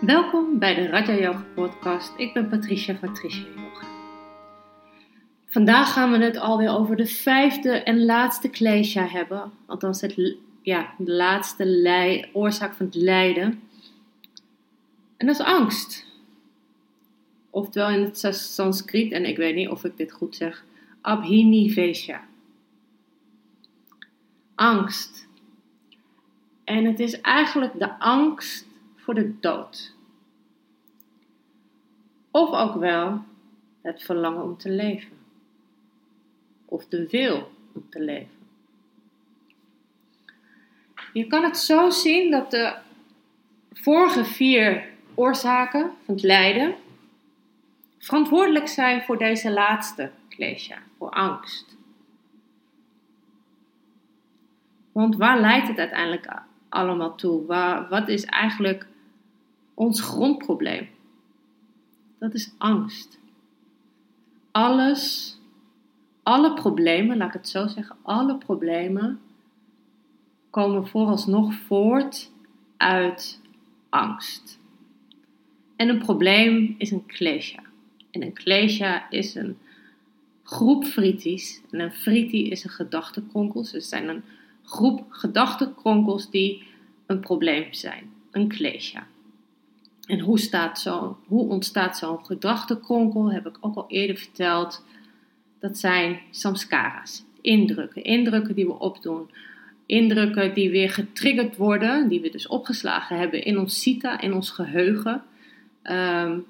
Welkom bij de Raja Yoga podcast. Ik ben Patricia van Tricia Yoga. Vandaag gaan we het alweer over de vijfde en laatste klesha hebben. Althans, het, ja, de laatste oorzaak van het lijden. En dat is angst. Oftewel in het Sanskriet, en ik weet niet of ik dit goed zeg, Abhinivesha. Angst. En het is eigenlijk de angst de dood. Of ook wel het verlangen om te leven. Of de wil om te leven. Je kan het zo zien dat de vorige vier oorzaken van het lijden verantwoordelijk zijn voor deze laatste klesha, voor angst. Want waar leidt het uiteindelijk allemaal toe? Waar, wat is eigenlijk ons grondprobleem. Dat is angst. Alles, alle problemen, laat ik het zo zeggen, alle problemen komen vooralsnog voort uit angst. En een probleem is een klesha. En een klesha is een groep frities. En een friti is een gedachtenkronkels. Dus het zijn een groep gedachtenkronkels die een probleem zijn. Een klesha. En hoe, staat zo, hoe ontstaat zo'n gedachtenkronkel, heb ik ook al eerder verteld. Dat zijn samskaras, indrukken. Indrukken die we opdoen. Indrukken die weer getriggerd worden, die we dus opgeslagen hebben in ons cita, in ons geheugen. Um,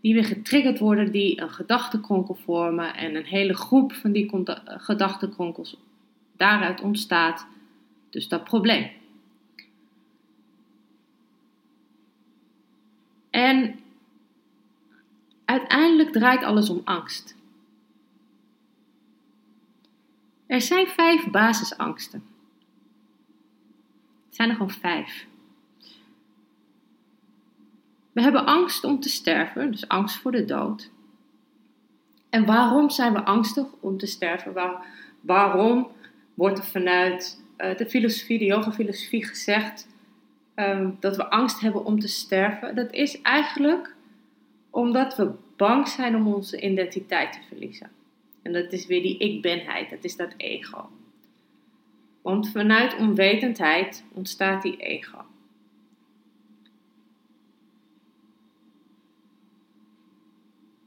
die weer getriggerd worden, die een gedachtenkronkel vormen. En een hele groep van die gedachtenkronkels daaruit ontstaat. Dus dat probleem. En uiteindelijk draait alles om angst. Er zijn vijf basisangsten. Het zijn er gewoon vijf. We hebben angst om te sterven, dus angst voor de dood. En waarom zijn we angstig om te sterven? Waar, waarom wordt er vanuit uh, de filosofie, de yoga-filosofie gezegd Ehm, dat we angst hebben om te sterven, dat is eigenlijk omdat we bang zijn om onze identiteit te verliezen. En dat is weer die ik-benheid, dat is dat ego. Want vanuit onwetendheid ontstaat die ego.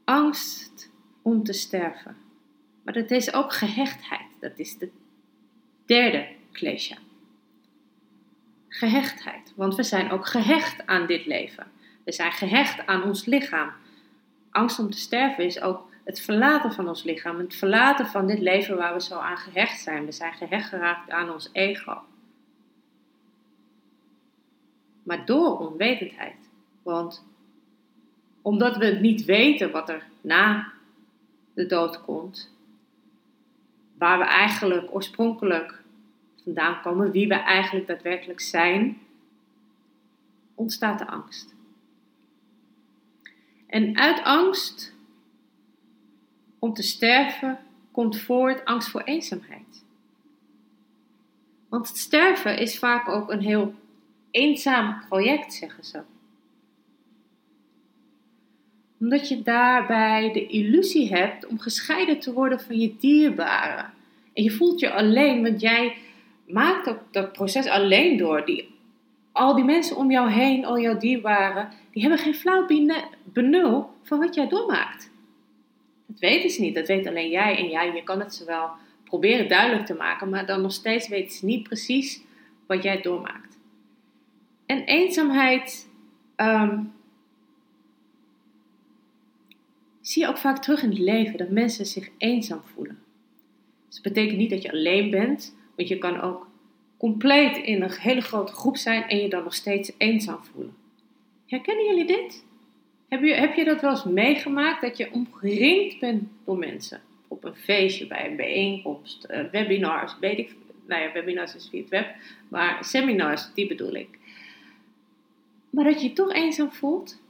Angst om te sterven. Maar dat is ook gehechtheid. Dat is de derde klesha gehechtheid. Want we zijn ook gehecht aan dit leven. We zijn gehecht aan ons lichaam. Angst om te sterven is ook het verlaten van ons lichaam. Het verlaten van dit leven waar we zo aan gehecht zijn. We zijn gehecht geraakt aan ons ego. Maar door onwetendheid. Want omdat we niet weten wat er na de dood komt, waar we eigenlijk oorspronkelijk vandaan komen, wie we eigenlijk daadwerkelijk zijn, ontstaat de angst. En uit angst om te sterven komt voort angst voor eenzaamheid. Want het sterven is vaak ook een heel eenzaam project, zeggen ze. Omdat je daarbij de illusie hebt om gescheiden te worden van je dierbaren. En je voelt je alleen, want jij maak dat, proces alleen door. Die, al die mensen om jou heen, al jouw dierbaren, die hebben geen flauw benul van wat jij doormaakt. Dat weten ze niet, dat weet alleen jij. En jij, je kan het ze wel proberen duidelijk te maken, maar dan nog steeds weten ze niet precies wat jij doormaakt. En eenzaamheid ehm, zie je ook vaak terug in het leven, dat mensen zich eenzaam voelen. Dus dat betekent niet dat je alleen bent, want je kan ook compleet in een hele grote groep zijn en je dan nog steeds eenzaam voelen. Herkennen jullie dit? Heb je, heb je dat wel eens meegemaakt dat je omringd bent door mensen? Op een feestje, bij een bijeenkomst, uh, webinars, weet ik. Nou ja, webinars is via het web, maar seminars, die bedoel ik. Maar dat je je toch eenzaam voelt?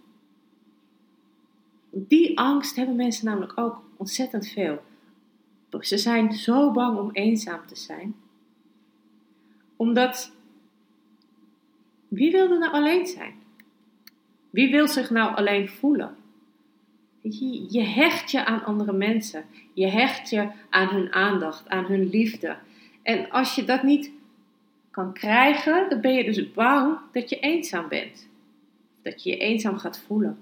Die angst hebben mensen namelijk ook ontzettend veel. Ze zijn zo bang om eenzaam te zijn omdat Wie wil er nou alleen zijn? Wie wil zich nou alleen voelen? Je, je hecht je aan andere mensen. Je hecht je aan hun aandacht, aan hun liefde. En als je dat niet kan krijgen, dan ben je dus bang dat je eenzaam bent. Dat je je eenzaam gaat voelen.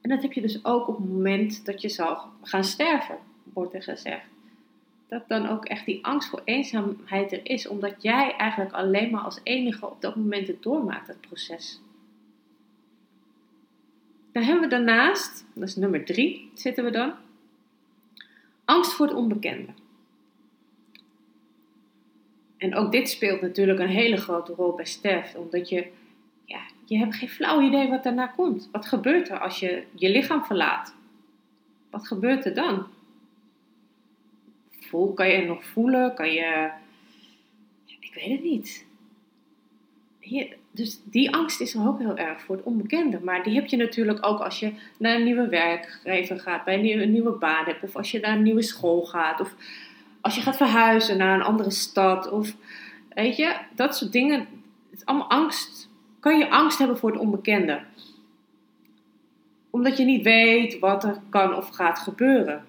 En dat heb je dus ook op het moment dat je zal gaan sterven, wordt er gezegd. Dat dan ook echt die angst voor eenzaamheid er is, omdat jij eigenlijk alleen maar als enige op dat moment het doormaakt, het proces. Dan hebben we daarnaast, dat is nummer drie, zitten we dan, angst voor het onbekende. En ook dit speelt natuurlijk een hele grote rol bij sterfte, omdat je, ja, je hebt geen flauw idee wat daarna komt. Wat gebeurt er als je je lichaam verlaat? Wat gebeurt er dan? Kan je nog voelen? Kan je, ik weet het niet. dus die angst is er ook heel erg voor het onbekende. Maar die heb je natuurlijk ook als je naar een nieuwe werkgever gaat, bij een nieuwe, een nieuwe baan hebt, of als je naar een nieuwe school gaat, of als je gaat verhuizen naar een andere stad of weet je, dat soort dingen. Het is allemaal angst. Kan je angst hebben voor het onbekende? Omdat je niet weet wat er kan of gaat gebeuren.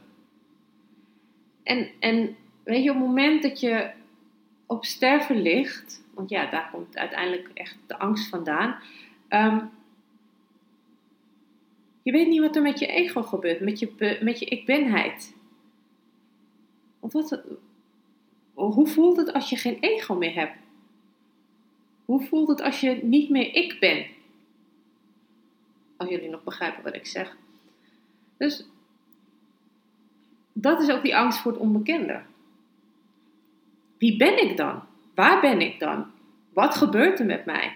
En, en weet je, op het moment dat je op sterven ligt, want ja, daar komt uiteindelijk echt de angst vandaan. Um, je weet niet wat er met je ego gebeurt, met je, met je ik-benheid. Want wat, hoe voelt het als je geen ego meer hebt? Hoe voelt het als je niet meer ik ben? Als jullie nog begrijpen wat ik zeg. Dus dat is ook die angst voor het onbekende. Wie ben ik dan? Waar ben ik dan? Wat gebeurt er met mij?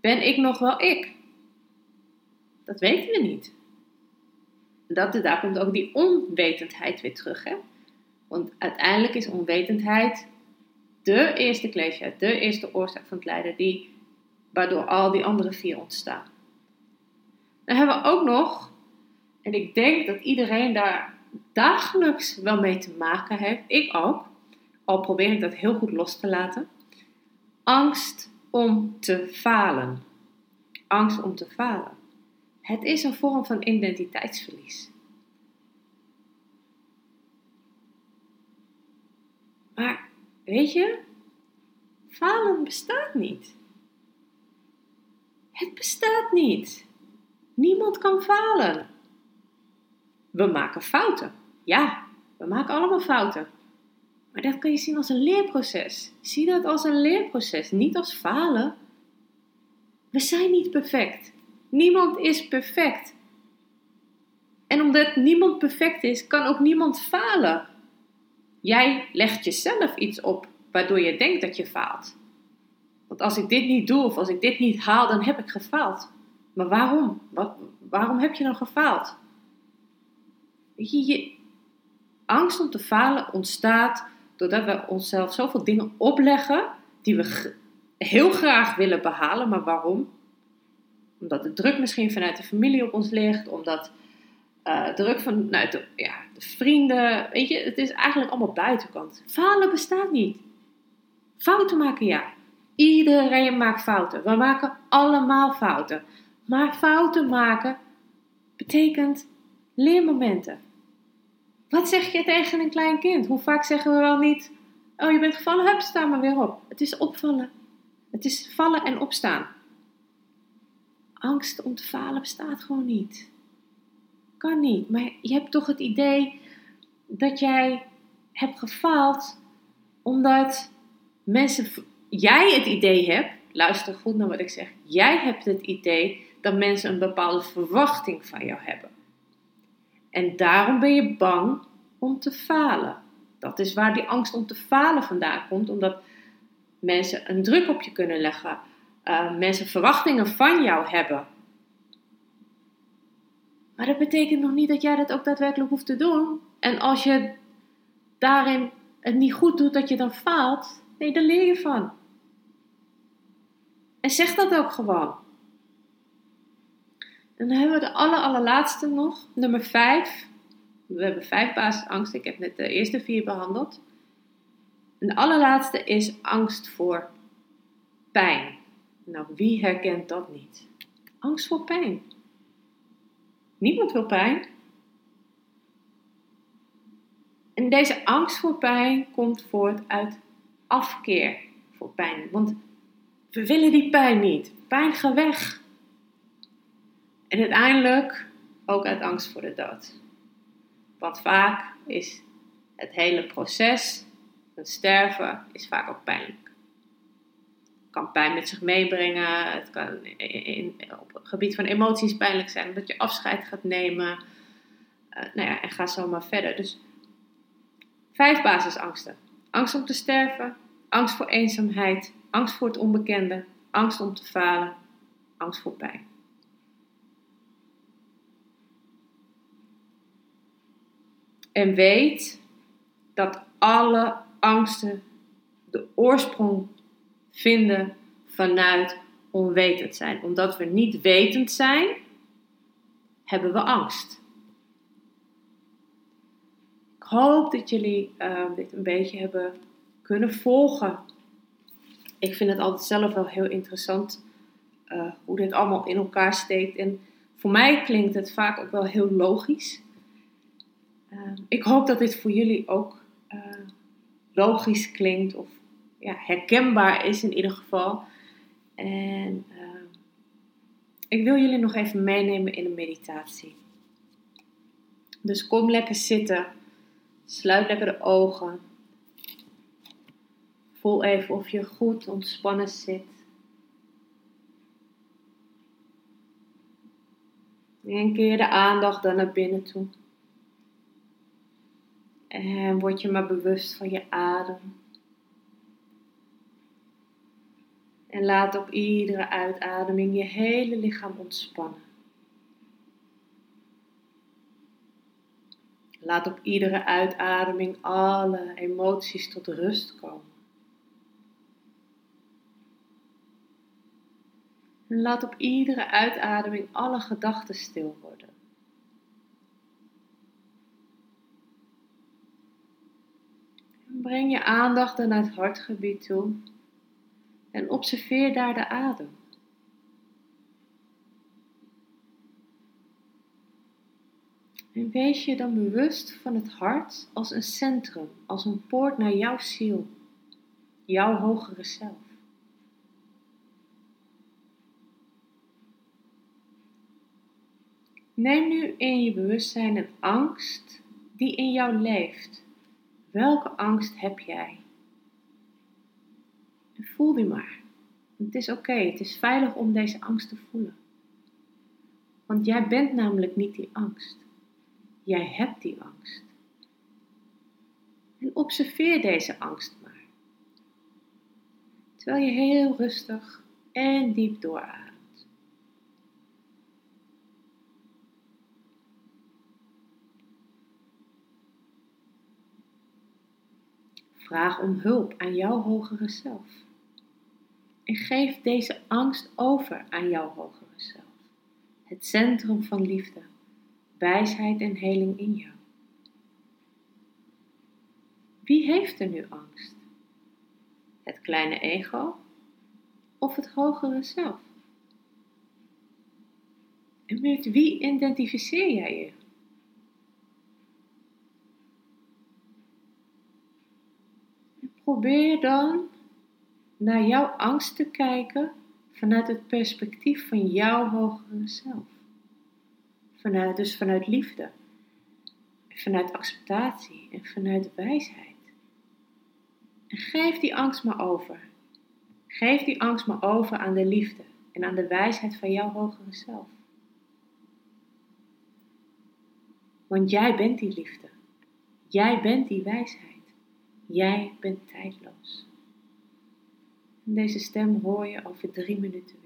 Ben ik nog wel ik? Dat weten we niet dat, daar komt ook die onwetendheid weer terug. Hè? Want uiteindelijk is onwetendheid de eerste cliché, de eerste oorzaak van het lijden, die, waardoor al die andere vier ontstaan. Dan hebben we ook nog, en ik denk dat iedereen daar dagelijks wel mee te maken heeft, ik ook, al probeer ik dat heel goed los te laten, angst om te falen. Angst om te falen. Het is een vorm van identiteitsverlies. Maar weet je, falen bestaat niet. Het bestaat niet. Niemand kan falen. We maken fouten. Ja, we maken allemaal fouten. Maar dat kan je zien als een leerproces. Zie dat als een leerproces, niet als falen. We zijn niet perfect. Niemand is perfect. En omdat niemand perfect is, kan ook niemand falen. Jij legt jezelf iets op waardoor je denkt dat je faalt. Want als ik dit niet doe of als ik dit niet haal, dan heb ik gefaald. Maar waarom? Wat, waarom heb je dan gefaald? Je, angst om te falen ontstaat doordat we onszelf zoveel dingen opleggen die we heel graag willen behalen, maar waarom? Omdat de druk misschien vanuit de familie op ons ligt, omdat uh, druk vanuit de, ja, de vrienden. Weet je, het is eigenlijk allemaal buitenkant. Falen bestaat niet. Fouten maken ja. Iedereen maakt fouten. We maken allemaal fouten. Maar fouten maken betekent leermomenten. Wat zeg je tegen een klein kind? Hoe vaak zeggen we wel niet: Oh, je bent gevallen, hup, sta maar weer op. Het is opvallen. Het is vallen en opstaan angst om te falen bestaat gewoon niet. Kan niet. Maar je hebt toch het idee dat jij hebt gefaald omdat mensen, jij het idee hebt, luister goed naar wat ik zeg, jij hebt het idee dat mensen een bepaalde verwachting van jou hebben. En daarom ben je bang om te falen. Dat is waar die angst om te falen vandaan komt, omdat mensen een druk op je kunnen leggen uh, mensen verwachtingen van jou hebben. Maar dat betekent nog niet dat jij dat ook daadwerkelijk hoeft te doen. En als je daarin het niet goed doet, dat je dan faalt. Nee, daar leer je van. En zeg dat ook gewoon. En dan hebben we de aller, allerlaatste nog, nummer 5. We hebben vijf basisangsten. Ik heb net de eerste vier behandeld. En de allerlaatste is angst voor pijn. Nou, wie herkent dat niet? Angst voor pijn. Niemand wil pijn. En deze angst voor pijn komt voort uit afkeer voor pijn. Want we willen die pijn niet. Pijn gaat weg. En uiteindelijk ook uit angst voor de dood. Want vaak is het hele proces, het sterven, is vaak ook pijnlijk. Het kan pijn met zich meebrengen. Het kan in, op het gebied van emoties pijnlijk zijn omdat je afscheid gaat nemen. Uh, nou ja, en ga zo maar verder. Dus vijf basisangsten: angst om te sterven, angst voor eenzaamheid, angst voor het onbekende, angst om te falen, angst voor pijn. En weet dat alle angsten de oorsprong vinden vanuit onwetend zijn. Omdat we niet wetend zijn, hebben we angst. Ik hoop dat jullie uh, dit een beetje hebben kunnen volgen. Ik vind het altijd zelf wel heel interessant uh, hoe dit allemaal in elkaar steekt. En voor mij klinkt het vaak ook wel heel logisch. Ik hoop dat dit voor jullie ook uh, logisch klinkt of ja, herkenbaar is in ieder geval. En uh, ik wil jullie nog even meenemen in een meditatie. Dus kom lekker zitten, sluit lekker de ogen. Voel even of je goed ontspannen zit. En keer de aandacht dan naar binnen toe. En word je maar bewust van je adem. En laat op iedere uitademing je hele lichaam ontspannen. Laat op iedere uitademing alle emoties tot rust komen. En laat op iedere uitademing alle gedachten stil worden. Breng je aandacht naar het hartgebied toe en observeer daar de adem. En wees je dan bewust van het hart als een centrum, als een poort naar jouw ziel, jouw hogere zelf. Neem nu in je bewustzijn een angst die in jou leeft Welke angst heb jij? Voel die maar. Het is oké, het is veilig om deze angst te voelen. Want jij bent namelijk niet die angst. Jij hebt die angst. En observeer deze angst maar. Terwijl je heel rustig en diep doorademt. Vraag om hulp aan jouw hogere zelf. En geef deze angst over aan jouw hogere zelf. Het centrum van liefde, wijsheid en heling in jou. Wie heeft er nu angst? Het kleine ego of het hogere zelf? En met wie identificeer jij je? Probeer dan naar jouw angst te kijken vanuit het perspectief van jouw hogere zelf. Vanuit, dus vanuit liefde, vanuit acceptatie en vanuit wijsheid. En geef die angst maar over. Geef die angst maar over aan de liefde en aan de wijsheid van jouw hogere zelf. Want jij bent die liefde. Jij bent die wijsheid. Jij bent tijdloos. Deze stem hoor je over drie minuten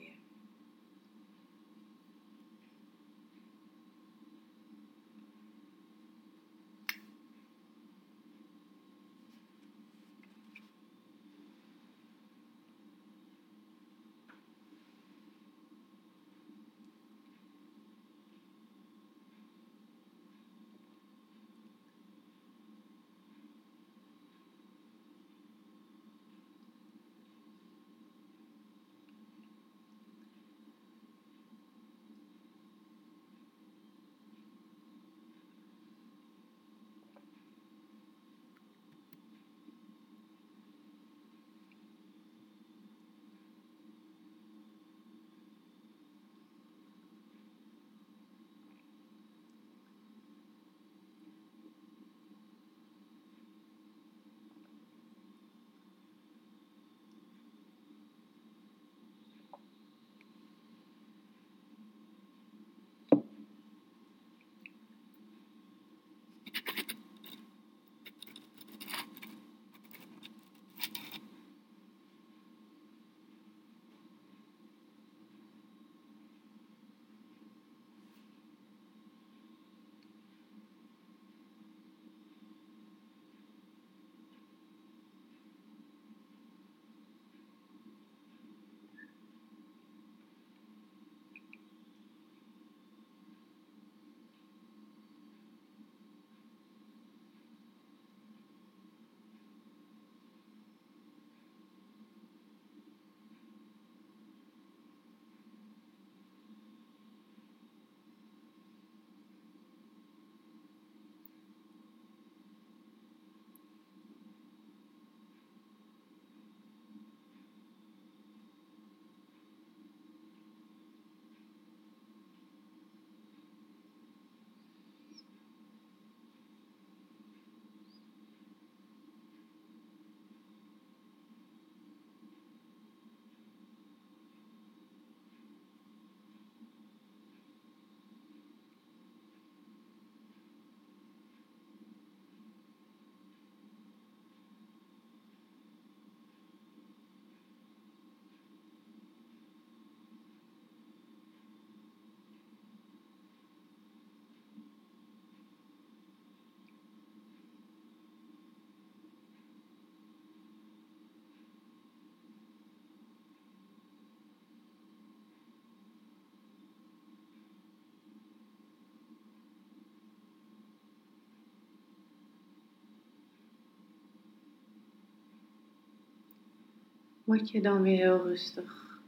word je dan weer heel rustig,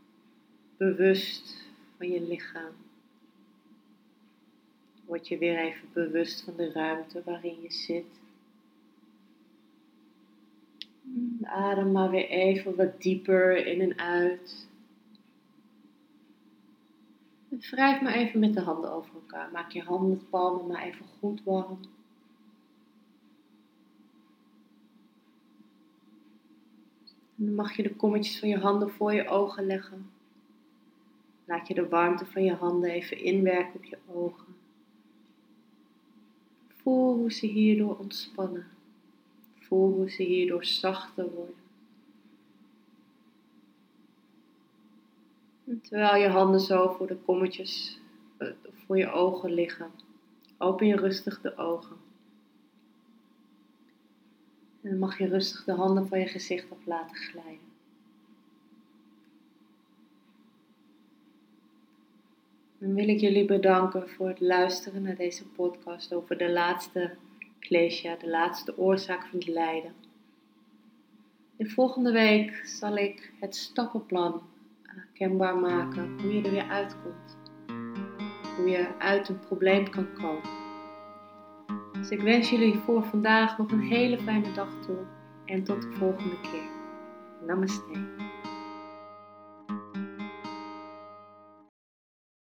bewust van je lichaam. Word je weer even bewust van de ruimte waarin je zit. Adem maar weer even wat dieper in en uit. Wrijf maar even met de handen over elkaar. Maak je handen, palmen maar even goed warm. Dan mag je de kommetjes van je handen voor je ogen leggen. Laat je de warmte van je handen even inwerken op je ogen. Voel hoe ze hierdoor ontspannen. Voel hoe ze hierdoor zachter worden. En terwijl je handen zo voor de kommetjes, eh, voor je ogen liggen, open je rustig de ogen. En dan mag je rustig de handen van je gezicht af laten glijden. Dan wil ik jullie bedanken voor het luisteren naar deze podcast over de laatste klesja, de laatste oorzaak van het lijden. De volgende week zal ik het stappenplan eh, kenbaar maken, hoe je er weer uitkomt. Hoe je uit een probleem kan komen. Dus ik wens jullie voor vandaag nog een hele fijne dag toe en tot de volgende keer. Namaste.